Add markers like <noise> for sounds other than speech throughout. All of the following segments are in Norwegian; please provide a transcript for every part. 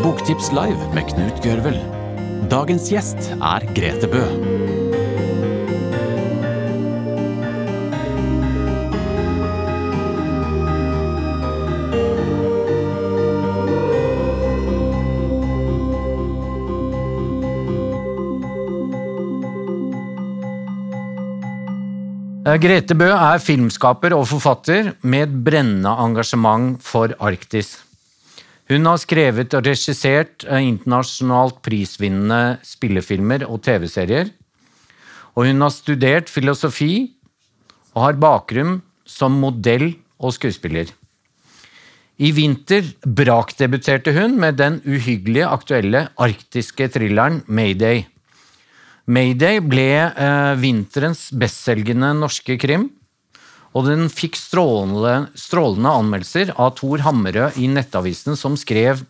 Boktips live med Knut Gørvel. Dagens gjest er Grete Bø. Eh, Grete Bø er filmskaper og forfatter med et brennende engasjement for Arktis. Hun har skrevet og regissert eh, internasjonalt prisvinnende spillefilmer og TV-serier. Og hun har studert filosofi og har bakgrunn som modell og skuespiller. I vinter brakdebuterte hun med den uhyggelige aktuelle arktiske thrilleren Mayday. Mayday ble eh, vinterens bestselgende norske krim, og den fikk strålende, strålende anmeldelser av Tor Hammerød i Nettavisen, som skrev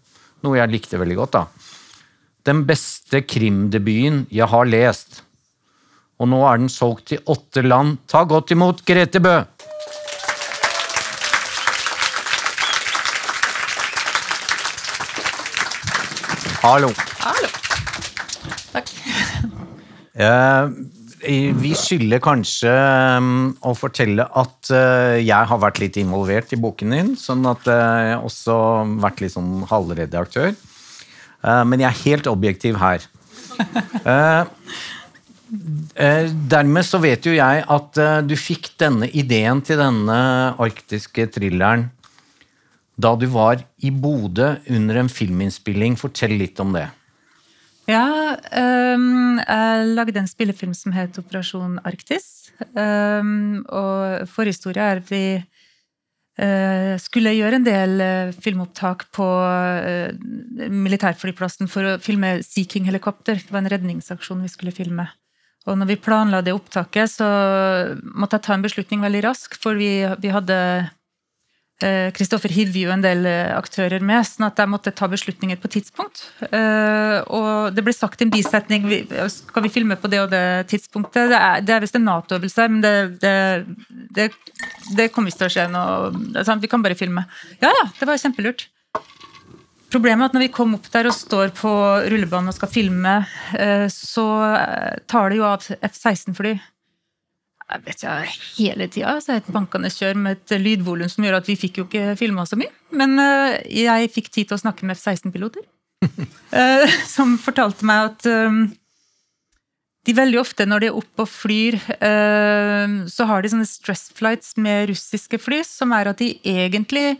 noe jeg likte veldig godt. da. Den beste krimdebuten jeg har lest. Og nå er den solgt til åtte land. Ta godt imot Grete Bø! Hallo. Hallo. Takk. Eh, vi skylder kanskje um, å fortelle at eh, jeg har vært litt involvert i boken din, sånn at jeg også har vært litt sånn halvredaktør. Eh, men jeg er helt objektiv her. Dermed så vet jo jeg at du fikk denne ideen til denne arktiske thrilleren da du var i Bodø under en filminnspilling. Fortell litt om det. Ja, um, jeg lagde en spillefilm som het Operasjon Arktis. Um, og forhistoria er at vi uh, skulle gjøre en del uh, filmopptak på uh, militærflyplassen for å filme Sea King-helikopter. Det var en redningsaksjon vi skulle filme. Og når vi planla det opptaket, så måtte jeg ta en beslutning veldig raskt, for vi, vi hadde Kristoffer hiver jo en del eh, aktører med, sånn at jeg måtte ta beslutninger på tidspunkt. Eh, og det ble sagt en bisetning Skal vi filme på det og det tidspunktet? Det er, det er visst en Nato-øvelse, men det, det, det, kommer ikke til å skje noe Vi kan bare filme. Ja ja, det var kjempelurt. Problemet er at når vi kom opp der og står på rullebanen og skal filme, eh, så tar det jo av F-16-fly jeg vet ikke, hele tida. Så et bankende kjør med et lydvolum som gjør at vi fikk jo ikke filma så mye. Men uh, jeg fikk tid til å snakke med F-16-piloter. uh, <laughs> som fortalte meg at um, de veldig ofte når de er oppe og flyr, så har de sånne stress flights med russiske fly, som er at de egentlig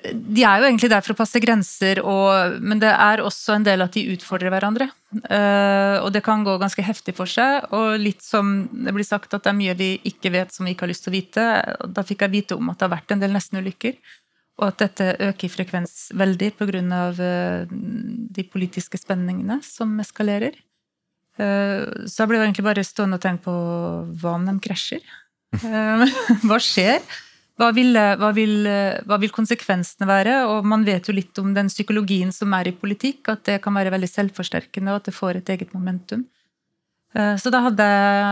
de er jo egentlig der for å passe grenser, og, men det er også en del at de utfordrer hverandre. Uh, og det kan gå ganske heftig for seg. Og litt som det blir sagt at det er mye vi ikke vet som vi ikke har lyst til å vite. og Da fikk jeg vite om at det har vært en del nestenulykker. Og at dette øker i frekvens veldig pga. Uh, de politiske spenningene som eskalerer. Uh, så jeg ble egentlig bare stående og tenke på hva om de krasjer? Uh, <laughs> hva skjer? Hva vil, hva, vil, hva vil, konsekvensene være? Og man vet jo litt om den psykologien som er i politikk, at det kan være veldig selvforsterkende, og at det får et eget momentum. Eh, så da hadde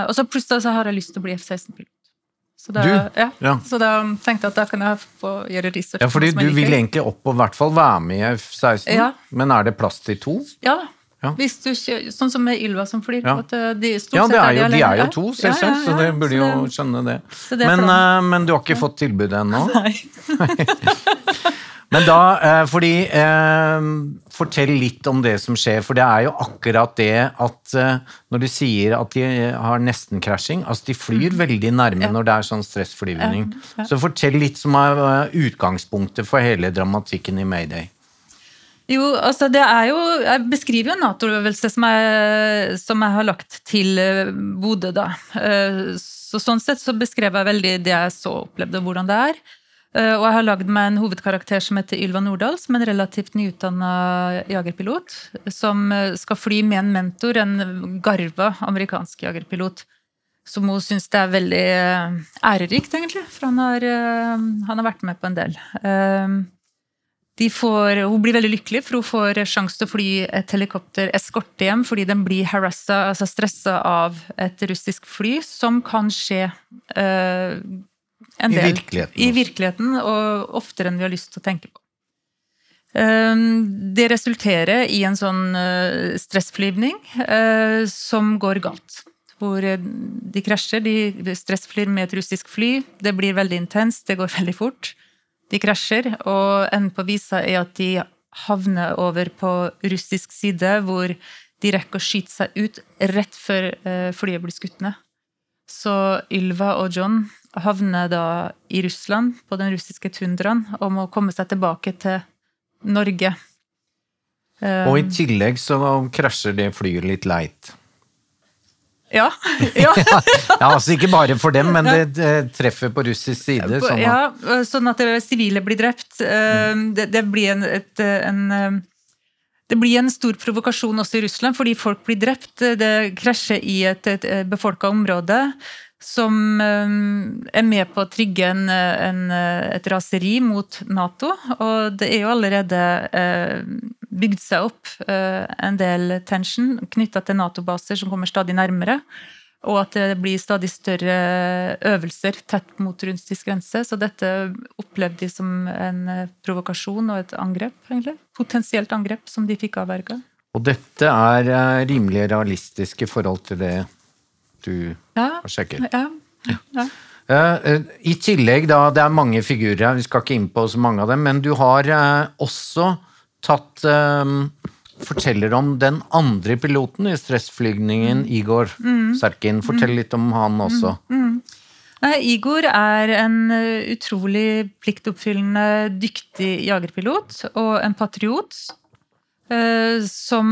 Og så plutselig så har jeg lyst til å bli F-16-pilot. Så da, ja, ja. så da tenkte jeg at da kan jeg få gjøre research. Ja, fordi du vil egentlig opp og i hvert fall være med i F-16, ja. men er det plass til to? Ja da. Ja. Du, sånn som med Ylva som flyr. Ja, de, ja det er jo, de er jo to, selvsagt, så de burde jo skjønne det. det men, uh, men, du har ikke fått tilbudet ennå? <laughs> Nei. <laughs> men da, uh, fordi uh, Fortell litt om det som skjer, for det er jo akkurat det at når du sier at de har nesten-krasjing Altså, de flyr mm. veldig nærme når det er sånn stressflyvning. Så fortell litt som er utgangspunktet for hele dramatikken i Mayday. Jo, altså det er jo Jeg beskriver jo en Nato-øvelse som, som, jeg har lagt til eh, Bodø, da. Eh, så sånn sett så beskrev jeg veldig det jeg så opplevde, hvordan det er. Eh, og jeg har lagd meg en hovedkarakter som heter Ylva Nordahl, som er en relativt nyutdanna jagerpilot. Som skal fly med en mentor, en garva amerikansk jagerpilot. Som hun syns det er veldig ærerikt, egentlig. For han har, han har vært med på en del. Får, hun blir veldig lykkelig, for hun får sjanse til å fly et helikopter eskorte hjem fordi den blir harassa, altså stressa av et russisk fly, som kan skje uh, en del I virkeligheten, i virkeligheten, og oftere enn vi har lyst til å tenke på. Det resulterer i en sånn stressflyvning som går galt. Hvor de krasjer. De stressflyr med et russisk fly. Det blir veldig intenst, det går <laughs> veldig fort. De krasjer, og enden på visa er at de havner over på russisk side, hvor de rekker å skyte seg ut rett før flyet blir skutt ned. Så Ylva og John havner da i Russland, på den russiske tundraen, og må komme seg tilbake til Norge. Og i tillegg så krasjer det flyet litt leit. Ja. <laughs> ja. ja, altså ikke bare for dem, men det, det treffer på russisk side. Sånn at... Ja, sånn at sivile blir drept. Det, det blir en, et, en det blir en stor provokasjon også i Russland, fordi folk blir drept. Det krasjer i et, et befolka område som er med på å trigge en, en, et raseri mot Nato. Og det er jo allerede bygd seg opp en del tension knytta til Nato-baser som kommer stadig nærmere. Og at det blir stadig større øvelser tett mot russisk grense. Så dette opplevde de som en provokasjon og et angrep, egentlig. Potensielt angrep som de fikk avverga. Og dette er eh, rimelig realistisk i forhold til det du ja, har sjekket? Ja. ja. I tillegg, da, det er mange figurer her, vi skal ikke inn på så mange av dem, men du har også tatt uh, forteller om den andre piloten i stressflygningen, mm. Igor mm. Serkin. Fortell litt om han også. Mm. Nei, Igor er en uh, utrolig pliktoppfyllende, dyktig jagerpilot og en patriot. Uh, som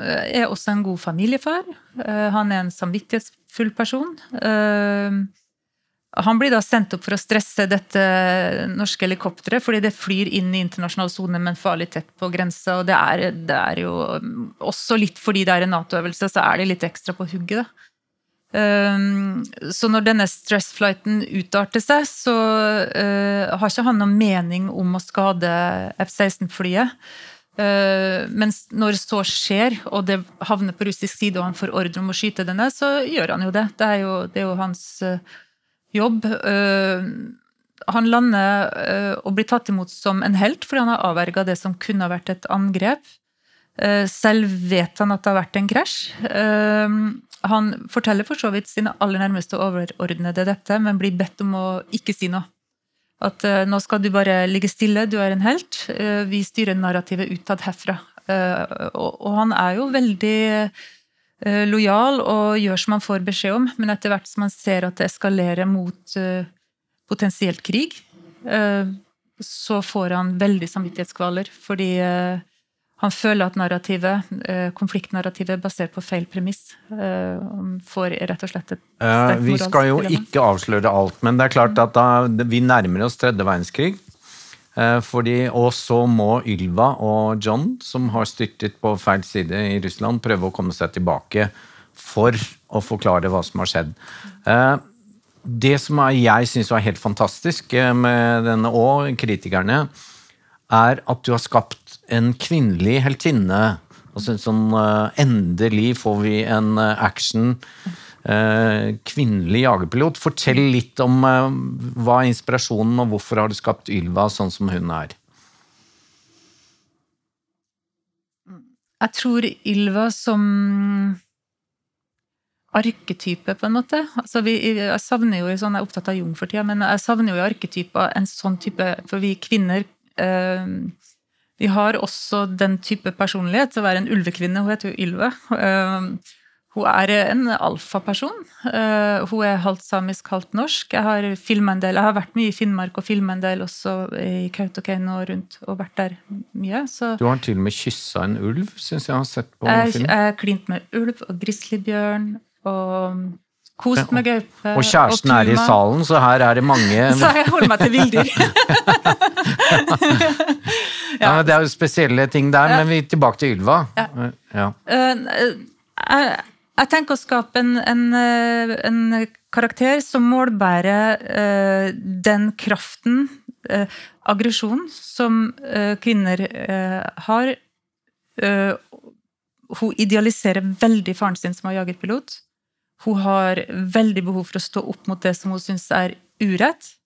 er også en god familiefar. Han er en samvittighetsfull person. Han blir da sendt opp for å stresse dette norske helikopteret, fordi det flyr inn i internasjonal sone, men farlig tett på grensa. Og det er, det er, jo også litt fordi det er en Nato-øvelse, så er det litt ekstra på hugget, da. Um, så når denne stressflighten utarter seg, så uh, har ikke han noen mening om å skade F-16-flyet. Uh, mens når så skjer, og det havner på russisk side, og han får ordre om å skyte denne, så gjør han jo det. Det er jo, det er jo hans uh, jobb. Eh, han lander eh, og blir tatt imot som en helt fordi han har avverga det som kunne ha vært et angrep. Eh, selv vet han at det har vært en krasj. Han forteller for så vidt sine aller nærmeste overordnede dette, men blir bedt om å ikke si noe. At nå skal du bare ligge stille, du er en helt. Vi styrer narrativet utad herfra. Og han er jo veldig lojal og gjør som han får beskjed om, men etter hvert som han ser at det eskalerer mot uh, potensielt krig, uh, så får han veldig samvittighetskvaler. Fordi han føler at narrativet, konfliktnarrativet er basert på feil premiss. får rett og slett et sterkt Vi skal jo ikke avsløre alt, men det er klart at da vi nærmer oss tredje verdenskrig, Eh, fordi, og så må Ylva og John, som har styrtet på feil side i Russland, prøve å komme seg tilbake for å forklare hva som har skjedd. Eh, det som jeg syns var helt fantastisk eh, med denne, og kritikerne, er at du har skapt en kvinnelig heltinne. Altså sånn, endelig får vi en action Eh, kvinnelig jagerpilot. Fortell litt om eh, hva er inspirasjonen, og hvorfor har du skapt Ylva sånn som hun er? Jeg tror Ylva som arketype, på en måte. Altså, vi, jeg savner jo sånn, jeg er opptatt av Jung for tida, men jeg savner jo i arketyper en sånn type For vi kvinner eh, vi har også den type personlighet. Å være en ulvekvinne, hun heter jo Ylve. Eh, hun er en alfaperson. Uh, hun er halvt samisk, halvt norsk. Jeg har, en del, jeg har vært mye i Finnmark og filma en del også i Kautokeino og rundt. og vært der mye. Så. Du har til og med kyssa en ulv, syns jeg har sett på jeg, film. Jeg har klint med ulv og grizzlybjørn og kost med gaupe. Og kjæresten og er i salen, så her er det mange <laughs> Så jeg holder meg til villdyr. <laughs> ja. ja. det er jo spesielle ting der, men vi er tilbake til Ylva. Ja. ja. Uh, uh, jeg tenker å skape en, en, eh, en karakter som målbærer uh, den kraften, uh, aggresjonen, som uh, kvinner har. hun idealiserer veldig faren sin som var jagerpilot. Hun har veldig behov for å stå opp mot det som hun syns er urett.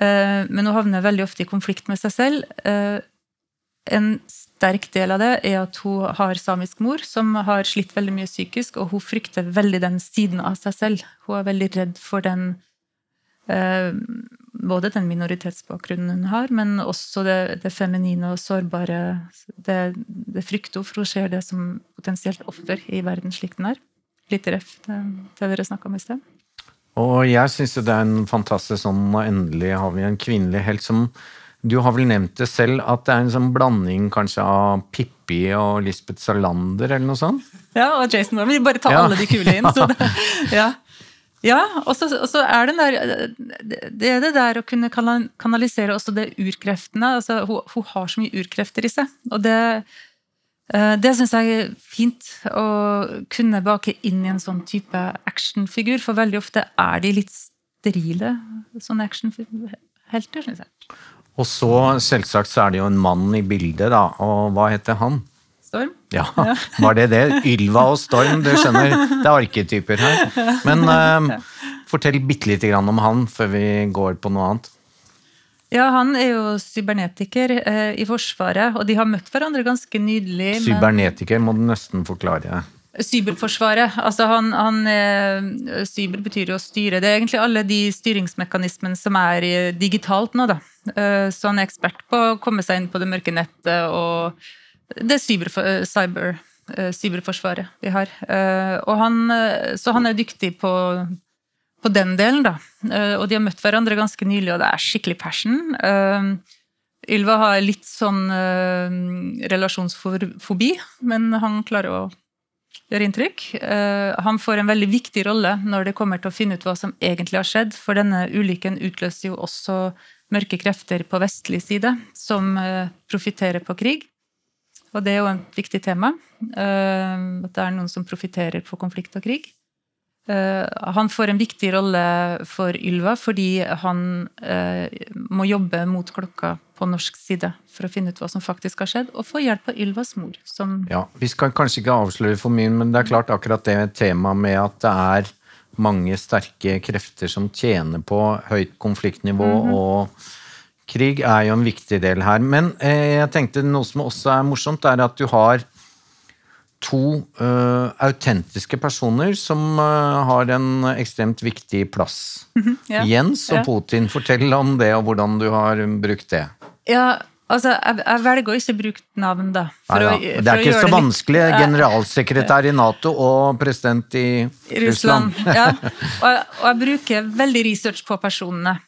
men hun havner veldig ofte i konflikt med seg selv. en sterk del av det er at hun har samisk mor, som har slitt veldig mye psykisk, og hun frykter veldig den siden av seg selv. Hun er veldig redd for den eh, Både den minoritetsbakgrunnen hun har, men også det, det feminine og sårbare. Det, det frykter hun, for hun ser det som potensielt offer i verden slik den er. Litt ref det, det dere snakka om i sted. Og jeg syns det er en fantastisk sånn Endelig har vi en kvinnelig helt som du har vel nevnt det selv, at det er en sånn blanding kanskje av Pippi og Lisbeth Salander, eller noe sånt? Ja, og Jason. Vi bare tar ja. alle de kule inn. <laughs> Det, ja. ja, og så er det der Det er det der å kunne kanalisere også det urkreftene. Altså, hun, hun har så mye urkrefter i seg. Og det, eh, det syns jeg er fint å kunne bake inn i en sånn type actionfigur, for veldig ofte er de litt sterile sånne actionhelter, syns jeg. Og så selvsagt så er det jo en mann i bildet, da. Og hva heter han? Storm? Ja, <laughs> var det det? Ylva og Storm, du skjønner. Det er arketyper her. Men uh, fortell bitte lite grann om han før vi går på noe annet. Ja, han er jo cybernetiker eh, i Forsvaret, og de har møtt hverandre ganske nydelig. Cybernetiker må du nesten forklare. Cyberforsvaret. altså han, han, Cyber betyr jo å styre. Det er egentlig alle de styringsmekanismene som er digitalt nå. da. Eh, så han er ekspert på å komme seg inn på det mørke nettet og det cyber, cyber, eh, cyberforsvaret vi har. Eh, han, så han er dyktig på, på, den delen, da. Og de har møtt hverandre ganske nylig, og det er skikkelig passion. Ylva har litt sånn relasjonsfobi, men han klarer å gjør inntrykk. Eh, han får en veldig viktig rolle når det kommer til å finne ut hva som egentlig har skjedd, for denne ulykken utløser jo også mørke krefter på vestlig side som eh, profitterer på krig. Og det er jo et viktig tema. Eh, at det er noen som profitterer på konflikt og krig. Han får en viktig rolle for Ylva fordi han må jobbe mot klokka på norsk side for å finne ut hva som faktisk har skjedd, og få hjelp av Ylvas mor. Ja, Vi skal kanskje ikke avsløre for mye, men det er klart akkurat det temaet med at det er mange sterke krefter som tjener på høyt konfliktnivå mm -hmm. og krig, er jo en viktig del her. Men eh, jeg tenkte noe som også er morsomt, er at du har to uh, autentiske personer som uh, har en ekstremt viktig plass. Mm -hmm, ja. Jens og ja. Putin, fortell om det og hvordan du har brukt det. Ja, altså, jeg, jeg velger å ikke bruke navn, da. Ja, ja. Å, det er ikke så det vanskelig. Generalsekretær i Nato og president i Russland. Russland. ja, <laughs> og, og jeg bruker veldig research på personene.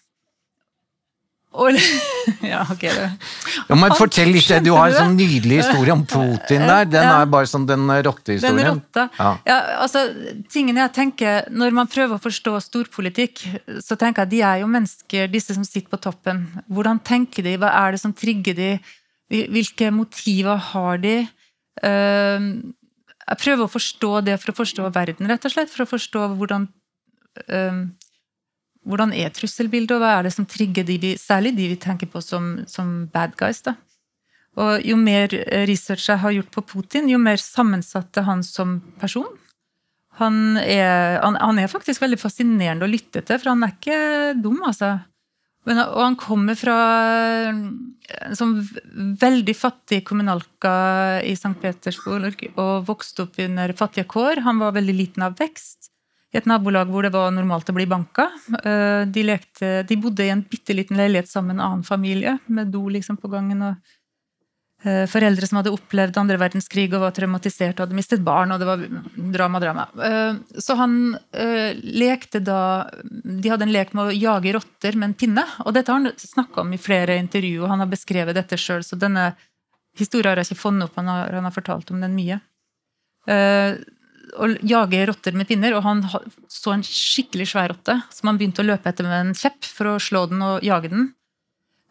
Og, <laughs> ja, ok. Ja, men Fortell litt, du har en sånn nydelig historie om Putin der. Den er bare sånn den rottehistorien. Den rotta. Ja. ja, altså, tingen jeg tenker, Når man prøver å forstå storpolitikk, så tenker jeg at de er jo mennesker, disse som sitter på toppen. Hvordan tenker de? Hva er det som trigger de? Hvilke motiver har de? Ehm, jeg prøver å forstå det for å forstå verden, rett og slett. For å forstå hvordan ehm, hvordan er trusselbildet, og hva er det som trigger de vi, særlig de vi tenker på som, som bad guys? da? Og Jo mer research jeg har gjort på Putin, jo mer sammensatt er han som person. Han er, han, han er, faktisk veldig fascinerende å lytte til, for han er ikke dum, altså. Men, og han kommer fra en sånn veldig fattig kommunalka i St. Petersburg og vokste opp under fattige kår. Han var veldig liten av vekst i et nabolag hvor det var normalt å bli banka. Eh, de, lekte, de bodde i en bitte liten leilighet sammen med en annen familie, med do liksom på gangen. og eh, Foreldre som hadde opplevd andre verdenskrig og var traumatisert og hadde mistet barn. og det var drama, drama. Eh, så han lekte da De hadde en lek med å jage rotter med en pinne. Og dette har han snakka om i flere intervju, og han har beskrevet dette sjøl. Så denne historien har jeg ikke funnet opp, han har, han har fortalt om den mye å jage rotter med pinner, og han så en skikkelig svær rotte som han begynte å løpe etter med en kjepp for å slå den og jage den.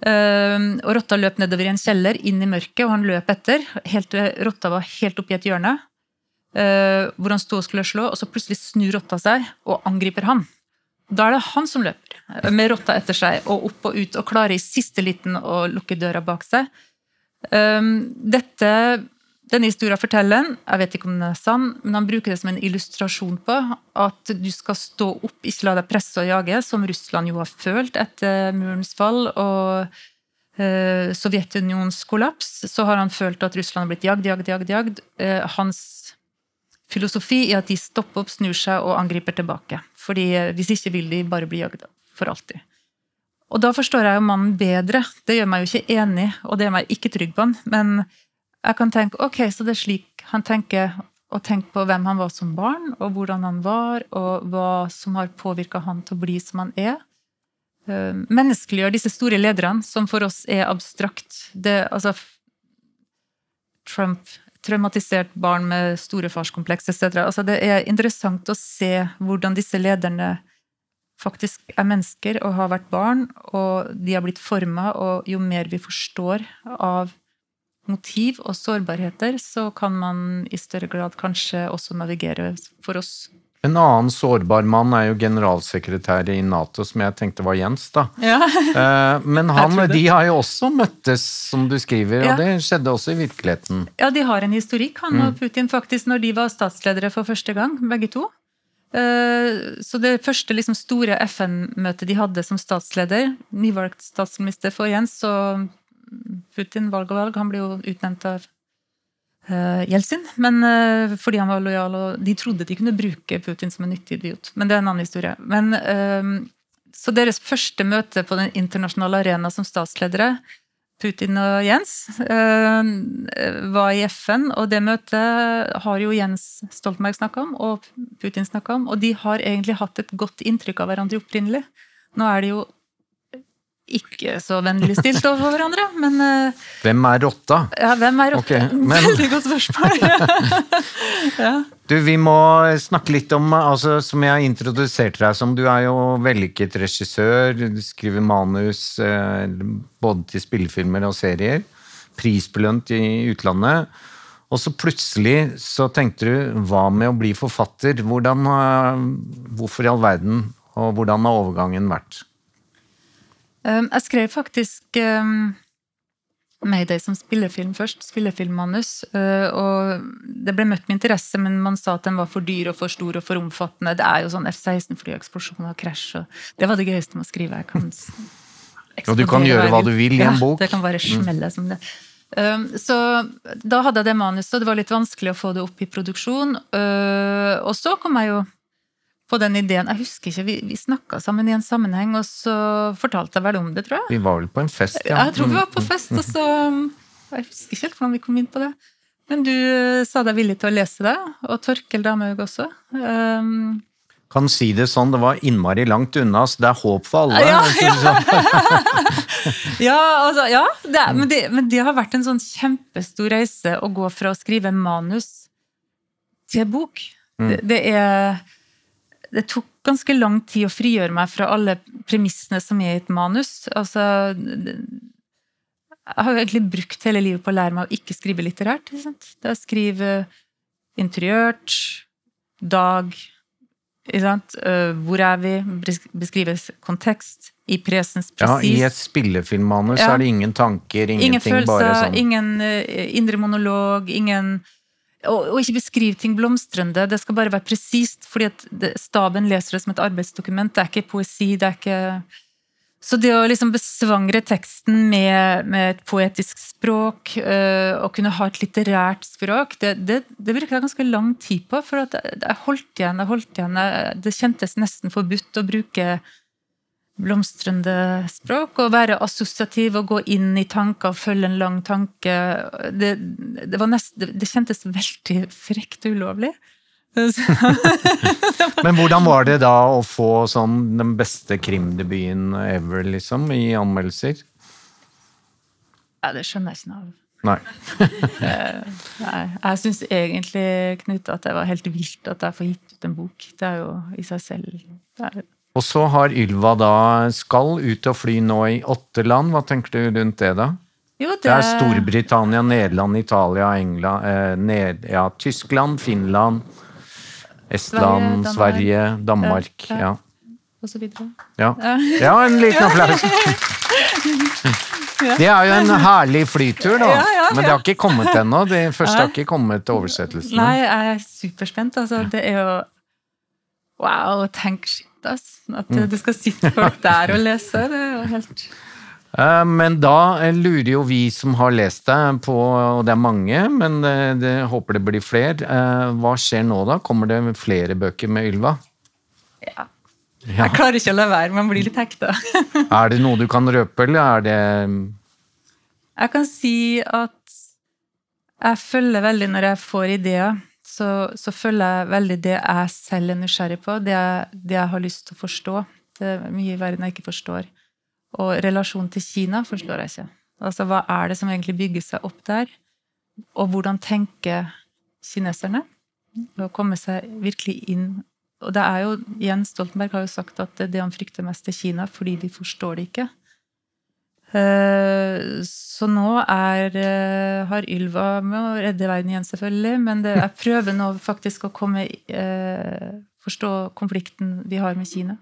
Ehm, og rotta løp nedover i en kjeller, inn i mørket, og han løp etter. Helt, rotta var helt oppi et hjørne, eh, hvor han sto og skulle slå, og så plutselig snur rotta seg og angriper han. Da er det han som løper, med rotta etter seg, og opp og ut, og klarer i siste liten å lukke døra bak seg. Ehm, dette denne historien forteller jeg vet ikke om den er sann, men han bruker det som en illustrasjon på at du skal stå opp, ikke la deg presse og jage, som Russland jo har følt etter murens fall. og eh, Sovjetunionens kollaps, så har han følt at Russland har blitt jagd, jagd, jagd. jagd. Eh, hans filosofi er at de stopper opp, snur seg og angriper tilbake. Fordi eh, hvis ikke vil de bare bli jagd for alltid. Og da forstår jeg jo mannen bedre. Det gjør meg jo ikke enig, og det gjør meg ikke trygg på han. Men jeg kan tenke ok, så det er slik han tenker, og tenke på hvem han var som barn, og hvordan han var, og hva som har påvirka han til å bli som han er. Eh, menneskeliggjør disse store lederne, som for oss er abstrakt. Det, altså Trump, traumatisert barn med store farskompleks etc. Altså, det er interessant å se hvordan disse lederne faktisk er mennesker og har vært barn, og de har blitt forma, og jo mer vi forstår av motiv og sårbarheter, så kan man i større grad kanskje også navigere for oss. En annen sårbar mann er jo generalsekretær i Nato, som jeg tenkte var Jens, da. Ja. <laughs> Eh, Men han, de har jo også møttes, som du skriver, Ja. og det skjedde også i virkeligheten. Ja, de har en historikk, han Mm. og Putin, faktisk, når de var statsledere for første gang, begge to. Eh, Så det første liksom, store FN-møtet de hadde som statsleder, nyvalgt statsminister for Jens, og Putin, valg og valg, han ble jo utnevnt av eh, Jeltsin, men eh, fordi han var lojal, og de trodde de kunne bruke Putin som en nyttig idiot. Men det er en annen historie. Men, eh, så deres første møte på den internasjonale arena som statsledere, Putin og Jens, var i FN, og det møtet har jo Jens Stoltenberg snakka om, og Putin snakka om, og de har egentlig hatt et godt inntrykk av hverandre opprinnelig. Nå er det jo ikke så vennlig stilt overfor hverandre, men eh, Hvem er rotta? ja, hvem er Ok, <laughs> men- Veldig godt spørsmål. <laughs> ja. Du, vi må snakke litt om, altså, som jeg introduserte deg som, du er jo vellykket regissør, du skriver manus eh, både til spillefilmer og serier, prisbelønt i utlandet, og så plutselig så tenkte du, hva med å bli forfatter? Hvordan, hvorfor i all verden, og hvordan har overgangen vært? Um, Jeg skrev faktisk Mayday som spillefilm først, spillefilmmanus. uh, Og det ble møtt med interesse, men man sa at den var for dyr og for stor og for omfattende. Det er jo sånn F-16-fly, eksplosjon og krasj. Og det var det gøyeste med å skrive. Jeg kan Og du kan gjøre hva du vil i en bok. Ja. Det kan bare smelle som det. Um, så da hadde jeg det manuset, og det var litt vanskelig å få det opp i produksjon. Uh, og så kom jeg jo på den ideen Jeg husker ikke, vi, vi snakka sammen i en sammenheng, og så fortalte jeg vel om det, tror jeg. Vi var vel på en fest, Ja, jeg tror vi var på fest, og så Jeg husker ikke helt hvordan vi kom inn på det. Men du eh, sa deg villig til å lese det, og Torkel Damhaug også. Um, Kan si det sånn, det var innmari langt unna, så det er håp for alle. Ja, <laughs> ja. <laughs> ja, altså, ja det men, det, men det har vært en sånn kjempestor reise å gå fra å skrive manus til bok. Det, det er Det tok ganske lang tid å frigjøre meg fra alle premissene som er i et manus. Altså Jeg har jo egentlig brukt hele livet på å lære meg å ikke skrive litterært. Ikke sant? Det er å skrive interiørt, dag, ikke sant? Øh, Hvor er vi? Beskrives Beskrive kontekst. I presens Ja, I et spillefilmmanus Ja. er det ingen tanker, ingen ingenting, følelser, bare sånn. ingen øh, indre monolog, ingen og, og ikke beskriv ting blomstrende. Det skal bare være presist, fordi at staben leser det som et arbeidsdokument. Det er ikke poesi, det er ikke Så det å liksom besvangre teksten med, med et poetisk språk, øh, og kunne ha et litterært språk, det, det, det brukte jeg ganske lang tid på. For at jeg, holdt igjen, jeg holdt igjen. Det kjentes nesten forbudt å bruke blomstrende språk, og være assosiativ og gå inn i tanker og følge en lang tanke. Det, det, var nest, det, det kjentes veldig frekt og ulovlig. <laughs> Men hvordan var det da å få sånn den beste krimdebuten ever, liksom, i anmeldelser? Ja, det skjønner jeg ikke noe av. Nei. <laughs> Nei, jeg syns egentlig, Knut, at det var helt vilt at jeg får gitt ut en bok. Det er jo i seg selv det er, Og så har Ylva da skal ut og fly nå i åtte land. Hva tenker du rundt det, da? Jo, Det er Storbritannia, Nederland, Italia, England, eh, ned, ja, Tyskland, Finland, Estland, Sverige, Sverige, Danmark. Ja. Og så videre. Ja. ja, en liten <laughs> applaus. Det er jo en herlig flytur, da. Ja, ja, Men det har ikke kommet ennå. Det første har ikke kommet til oversettelsene. Nei, jeg er superspent. Altså, det er jo Wow, tenk shit, ass. At Mm. det skal sitte folk der og lese. Det er jo helt <laughs> Eh, Men da eh, lurer jo vi som har lest det på, og det er mange, men jeg det, håper det blir flere. Eh, Hva skjer nå da? Kommer det flere bøker med Ylva? Ja. Ja. Jeg klarer ikke å la være, man blir litt hekta. <laughs> Er det noe du kan røpe, eller er det Jeg kan si at jeg følger veldig når jeg får ideer, så, så følger jeg veldig det jeg selv er nysgjerrig på, det jeg, det jeg har lyst til å forstå. Det er mye i verden jeg ikke forstår. Og relasjonen til Kina forstår jeg ikke. Altså, hva er det som egentlig bygger seg opp der? Og hvordan tenker kineserne? Å komme seg virkelig inn Og det er jo, Jens Stoltenberg har jo sagt at det han frykter mest, er Kina, fordi de forstår det ikke. Eh, Så nå er, eh, har Ylva med å redde verden igjen, selvfølgelig, men det, er prøven nå faktisk å komme eh, forstå konflikten vi har med Kina.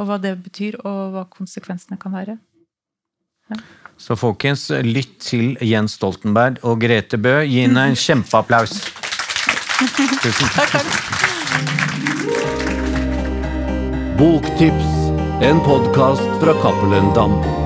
Og hva det betyr, og hva konsekvensene kan være. Så folkens, lytt til Jens Stoltenberg og Grete Bø. Gi henne en <laughs> kjempeapplaus. Tusen takk. Boktips, en podkast fra Cappelen Dam.